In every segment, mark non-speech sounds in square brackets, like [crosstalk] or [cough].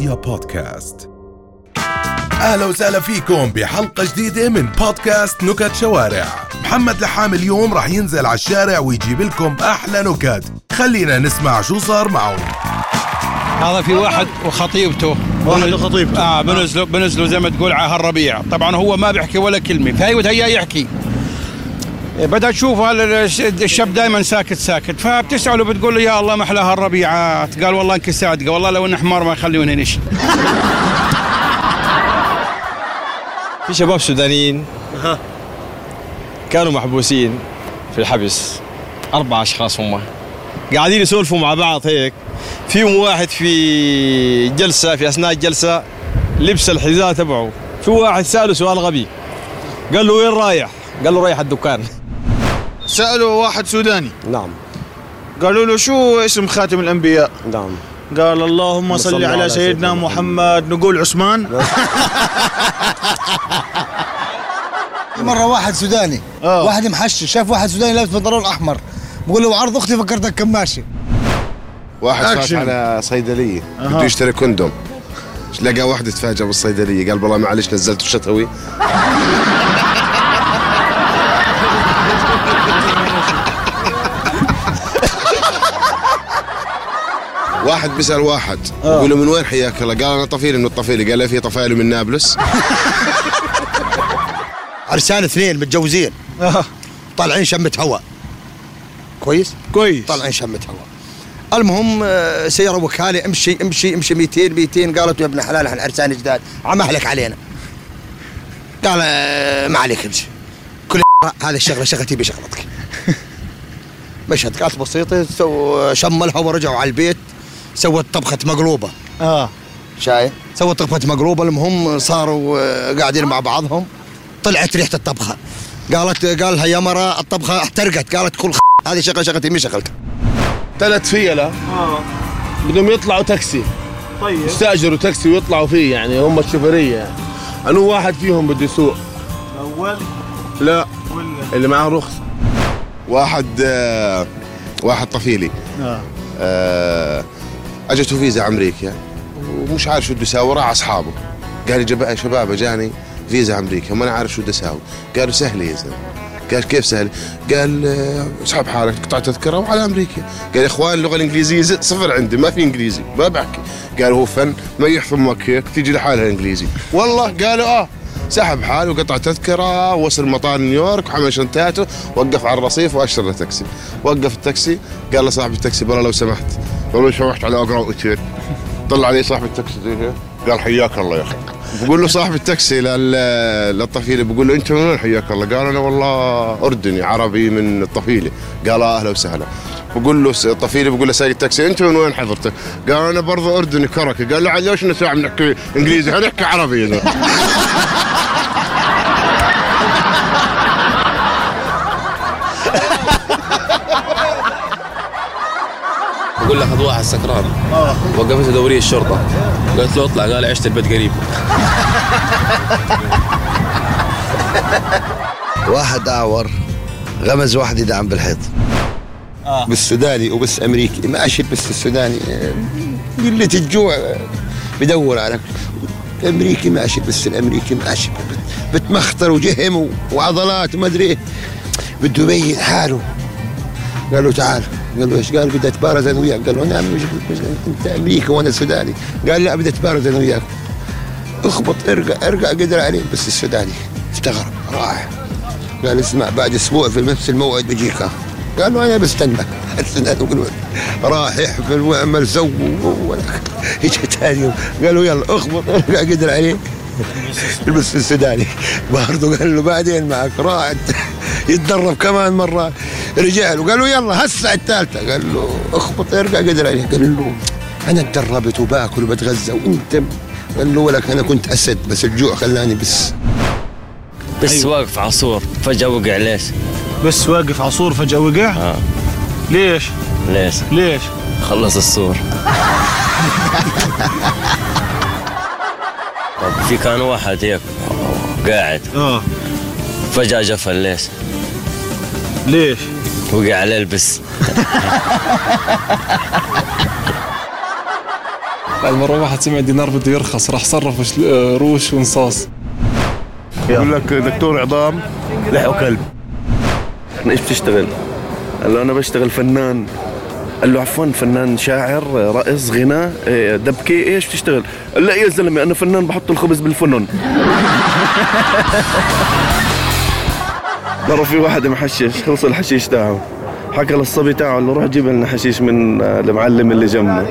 رؤيا بودكاست. أهلا وسهلا فيكم بحلقة جديدة من بودكاست نكت شوارع. محمد لحام اليوم راح ينزل على الشارع ويجيب لكم أحلى نكت. خلينا نسمع شو صار معه هذا في واحد وخطيبته. واحد وخطيبته. آه بنزلوا بنزلوا زي ما تقول على هالربيع. طبعا هو ما بيحكي ولا كلمة. فهي هيا يحكي. بدها تشوف هذا الشاب دائما ساكت ساكت. فبتسأله بتقول له يا الله ما أحلى هالربيعات قال والله انك صادقه والله لو إنه حمار ما يخلوني نشي [laughs] في شباب سودانيين كانوا محبوسين في الحبس. أربع أشخاص هم. قاعدين يسولفوا مع بعض هيك. فيهم واحد في جلسة في أثناء الجلسة لبس الحذاء تبعه. في واحد سأله سؤال غبي. قال له وين رايح؟ قال له رايح الدكان. سألوا واحد سوداني. نعم. قالوا له شو اسم خاتم الأنبياء؟ نعم. قال اللهم صل على سيدنا محمد. نقول عثمان. [laughs] مرة واحد سوداني. آه. واحد محشش شاف واحد سوداني لابس بنطلون أحمر. بقول له عرض أختي فكرتك كماشي واحد فات. على صيدلية. بده يشتري كوندوم لقى واحد تفاجأ بالصيدلية. قال والله معلش نزلت الشتوي واحد بيسأل واحد. بيقول له من وين حياك الله؟ قال أنا طفيلي من الطفيلي. قال له في طفايله من نابلس. [laughs] عرسان اثنين متجوزين. طالعين شمة هواء كويس؟ كويس. طالعين شمة هواء المهم آه، سيارة وكالة امشي امشي امشي 200 200 قالت يا ابن حلال إحنا عرسان جداد. عم أهلك علينا. قال آه، ما عليك امشي. كل [laughs] هذه الشغلة شغلتي بشغلتك. [laughs] مشهد كانت بسيطة سو شملها ورجعوا على البيت. سوت طبخة مقلوبة. آه. شايف سووا طبخة مقلوبة المهم صاروا آه، قاعدين مع بعضهم. طلعت ريحة الطبخة. قالت قالها يا مرة الطبخة احترقت. قالت كل خ... هذه شغلة شغلتي مش شغلتك ثلاث فيلة بدهم يطلعوا تاكسي. طيب. يستأجروا تاكسي ويطلعوا فيه يعني هم الشوفيرية. يعني أنو واحد فيهم بده يسوق. أول؟ لا. ولا؟ اللي معاه رخصة واحد آه، واحد طفيلي. آه. آه، اجته فيزا أمريكا ومش عارف شو بده يساوي راح أصحابه. قال لي شباب اجاني فيزا أمريكا وما أنا عارف شو بدي أساوي. قالوا سهله يا زلمة. قال كيف سهل؟ قال آه، اسحب حالك قطع تذكرة وعلى أمريكا. قال يا إخوان اللغة الإنجليزية زي- صفر عندي ما في إنجليزي ما بحكي. قال هو فن ما يحفظ هيك تيجي لحالها إنجليزي. والله قالوا آه. سحب حاله وقطع تذكرة وصل مطار نيويورك وحمل شنطاته وقف على الرصيف واشترى تاكسي. وقف التاكسي قال له التاكسي برا لو سمحت. قال له سمحت على أقرب اوتيل طلع عليه صاحب التاكسي زي قال حياك الله يا أخي. بقول له صاحب التاكسي لل- للطفيلة بقول له أنت من وين؟ حياك الله؟ قال أنا والله أردني عربي من الطفيلة. قال آه، أهلا وسهلا. بقول له الطفيله بقول له سايق التاكسي أنت من وين حضرتك؟ قال أنا برضه أردني كركي. قال له ليش بنحكي إنجليزي؟ هنحكي عربي بقول لك هذا واحد سكران. وقفته دورية الشرطة. قالت له اطلع قال عشت البيت قريب. [laughs] واحد أعور غمز واحد يدعم بالحيط. بالسوداني وبس أمريكي. ماشي بس السوداني. آه، قلة الجوع آه، بدور على الامريكي ماشي بس الأمريكي ماشي بتمخطر وجهم وعضلات وما أدري إيه. بده يبين حاله. قال له تعال. قال له إيش؟ قال بدي اتبارز أنا وياك. قال له نعم مش مش أنت امريكي وأنا سوداني قال لا بدي اتبارز أنا وياك. اخبط ارجع ارجع قدر عليه بس السوداني استغرب راح قال اسمع بعد أسبوع في نفس الموعد بجيك. قال له أنا يقول راح يحفل ويعمل سو اجى ثاني يوم. قال له يلا اخبط ارجع قدر عليه البس السوداني برضه قال له بعدين معك راح يتدرب كمان مرة رجع له قال له يلا هسه الثالثة قال له اخبط ارجع قدر عليه قال له أنا تدربت وباكل وبتغذى وأنت قال له ولك أنا كنت أسد بس الجوع خلاني بس بس واقف عصور فجأة وقع ليش؟ بس واقف عصور فجأة وقع آه. ليش؟ ليش؟ ليش؟ خلص السور طب [laughs] في كان واحد هيك قاعد. آه. فجأة جفل ليش؟ ليش؟ وقع عليه البس. قال مرة واحد سمع دينار بده يرخص راح صرف روش ونصاص. يقول لك دكتور عظام لحوا كلب. إيش بتشتغل؟ قال له أنا بشتغل فنان. قال له عفوا فنان شاعر رقص غناء إيه، دبكه إيش بتشتغل؟ قال لا يا زلمة أنا فنان بحط الخبز بالفنن مرة في واحد محشش خلص الحشيش تاعه. حكى للصبي تاعه قال له روح جيب لنا حشيش من آه، المعلم اللي جنبنا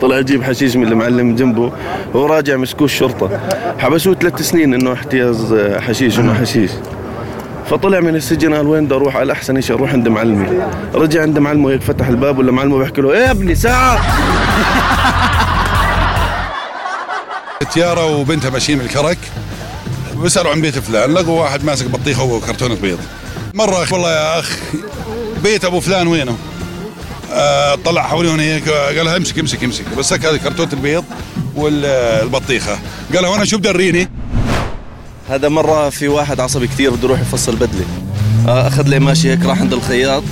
طلع يجيب حشيش من المعلم جنبه هو راجع مسكوه الشرطة. حبسوه ثلاث سنين إنه احتياز آه، حشيش وما حشيش. فطلع من السجن قال وين بدي أروح؟ قال أحسن شيء أروح عند معلمي. رجع عند معلمه هيك فتح الباب ولا معلمه بيحكي له إيه ابني ساعة. [laughs] تيارة وبنتها ماشيين بالكرك بيسألوا عن بيت فلان لقوا واحد ماسك بطيخة وكرتونة بيض. مرة والله يا أخ بيت أبو فلان وينه؟ آه طلع حواليهم هيك قال لها امسك امسك امسك بس هذه كرتونة البيض والبطيخة. قال لها وأنا شو بدريني هذا مرة في واحد عصبي كثير بده يروح يفصل بدلة. آه، أخذ لي ماشي هيك راح عند الخياط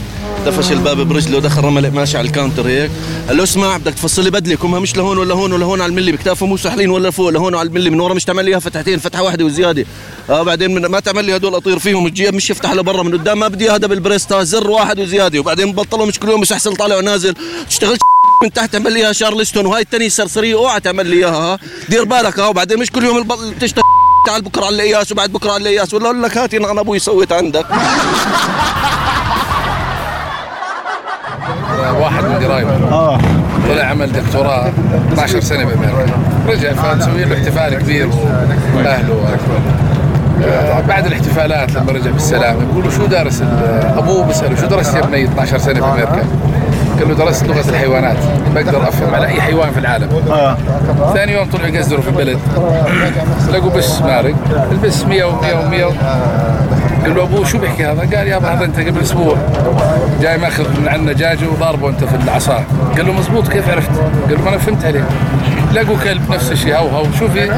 دفش الباب برجله دخل رمى لي ماشي على الكاونتر هيك. قال له اسمع بدك تفصل لي بدلة كمها مش لهون ولا هون ولا هون على الملي بكتافه مو سحلين ولا فوق لهون على الملي من ورا مش تعمل لي إياها فتحتين فتحة واحدة وزيادة. آه بعدين من ما تعمل لي هدول أطير فيهم الجيب مش يفتح لبرا من قدام ما بدي هذا بالبريستا زر واحد وزيادة. وبعدين بطلوا مش كل يوم مش أحسن طالع ونازل تشتغل [laughs] من تحت تعمل لي إياها شارلستون وهاي الثانية سرسريه أوعى تعمل لي إياها ها. دير بالك ها. وبعدين مش كل يوم البطل تشتغل تعال بكرة على القياس وبعد بكرة على القياس ولا أقول لك هاتي نعم أبوي سويت عندك. [laughs] واحد من قرايبه آه. طلع عمل دكتوراه. 12 سنة بأمريكا. رجع فنسوي له احتفال كبير. واهله آه، بعد الاحتفالات لما رجع بالسلامة بيقولوا شو دارس أبوه بيسأله شو درست يا بني 12 سنة بأمريكا؟ قال له درست لغة الحيوانات. بقدر أفهم على أي حيوان في العالم. آه. ثاني يوم طلعوا يقزروا في البلد. لقوا بس مارق. البس 100 و100 و100 قال له ابوه شو بيحكي هذا؟ قال يابا هذا أنت قبل أسبوع. جاي ماخذ من عندنا دجاجه وضاربه أنت في العصا. قال له مزبوط كيف عرفت؟ قال له ما أنا فهمت عليه لقوا كلب نفس الشيء. هو هو شوفي.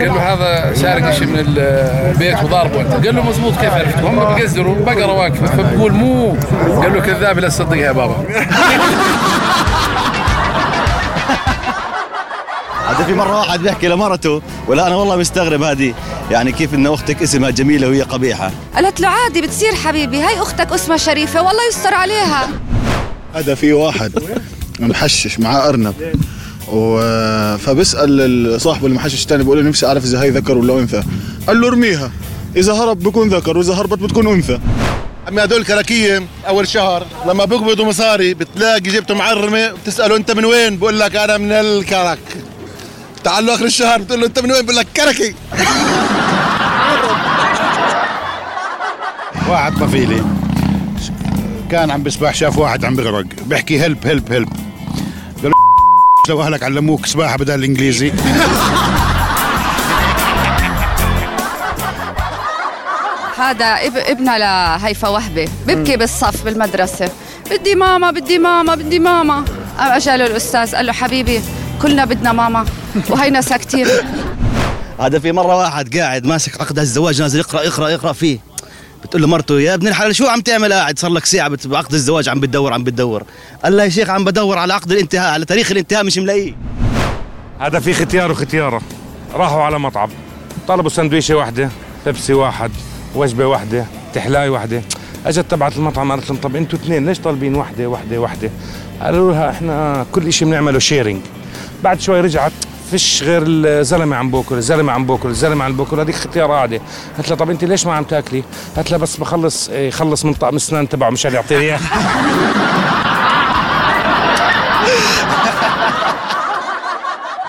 قال له هذا سارق شيء من البيت وضاربه أنت. قال له مزبوط كيف عرفت؟ هم بيقزروا بقرة واقفة. فبقول مو. قال له كذاب لا تصدقها يا بابا. [laughs] هذا في مرة واحد بيحكي لمرته ولا أنا والله مستغرب هذه. يعني كيف إن أختك اسمها جميلة وهي قبيحة. قالت له عادي بتصير حبيبي. هاي أختك اسمها شريفة والله يستر عليها. هذا في واحد محشش معاه أرنب. و... فبسأل صاحبه المحشش الثاني بيقول له نفسي أعرف إذا هي ذكر ولا أنثى. قال له ارميها. إذا هرب بكون ذكر وإذا هربت بتكون أنثى. عمي هدول كراكية. أول شهر لما بيقبضوا مصاري بتلاقي جبته معرمة بتسأله أنت من وين؟ بقول لك أنا من الكرك. تعال له آخر الشهر بتقول له أنت من وين؟ بقول لك كركي. واحد طفيلي كان عم بسبح شاف واحد عم بغرق بيحكي هلب هلب هلب. لو أهلك علموك سباحة بدل الإنجليزي. هذا اب ابنها لهيفا وهبة. ببكي بالصف بالمدرسة. بدي ماما بدي ماما بدي ماما. قام اجى له الأستاذ قال له حبيبي كلنا بدنا ماما. [laughs] وهينا ساكتين. هذا في مرة واحد قاعد ماسك عقد الزواج نازل يقرأ يقرأ يقرأ فيه. بتقول له مرته يا ابن الحلال شو عم تعمل قاعد؟ صار لك ساعة بعقد الزواج عم بتدور عم بتدور. قال له يا شيخ عم بدور على عقد الانتهاء على تاريخ الانتهاء مش ملاقيه. هذا في ختيار وختيارة. راحوا على مطعم طلبوا سندويشة واحدة بيبسي واحد وجبة واحدة تحلاي واحدة. اجت تبعت المطعم قالت لهم طب أنتوا اثنين ليش طالبين واحدة واحدة واحدة؟ قالوا لها إحنا كل شيء بنعمله شيرنج بعد شوي رجعت فيش غير الزلمة عم باكل الزلمة عم باكل الزلمة عم باكل. هذيك ختيار قاعدة قالت لها طب أنت ليش ما عم تأكلي؟ قالت لها بس بخلص إيه، يخلص من طقم الاسنان تبعه مشان يعطيني إياه. [laughs]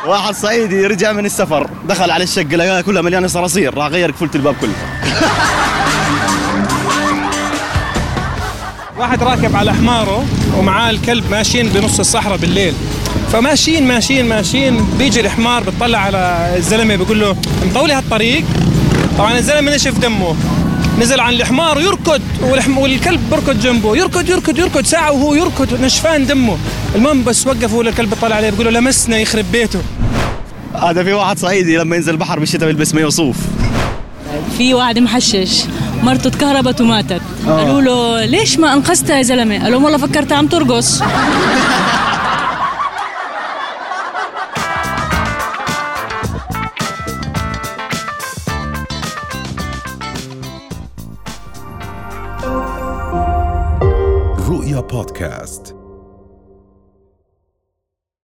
واحد صعيدي رجع من السفر دخل على الشقة لقاها كلها مليانة صراصير راح غير قفلت الباب كله. [laughs] واحد راكب على حماره ومعاه الكلب ماشيين بنص الصحراء بالليل. فماشيين ماشيين ماشيين. بيجي الحمار بتطلع على الزلمة بيقول له مطولي هالطريق. طبعا الزلمة نشف دمه. نزل عن الحمار ويركض. والكلب بركض جنبه. يركض يركض يركض. ساعة وهو يركض نشفان دمه. المهم بس وقف هو الكلب طلع عليه بيقول له لمسنا يخرب بيته. هذا في واحد صعيدي لما ينزل البحر بالشتاء بيلبس مايو صوف. في واحد محشش مرته تكهربت وماتت. آه. قالوا له ليش ما انقذتها يا زلمة؟ قال لهم والله فكرتها عم ترقص. [laughs] رؤيا بودكاست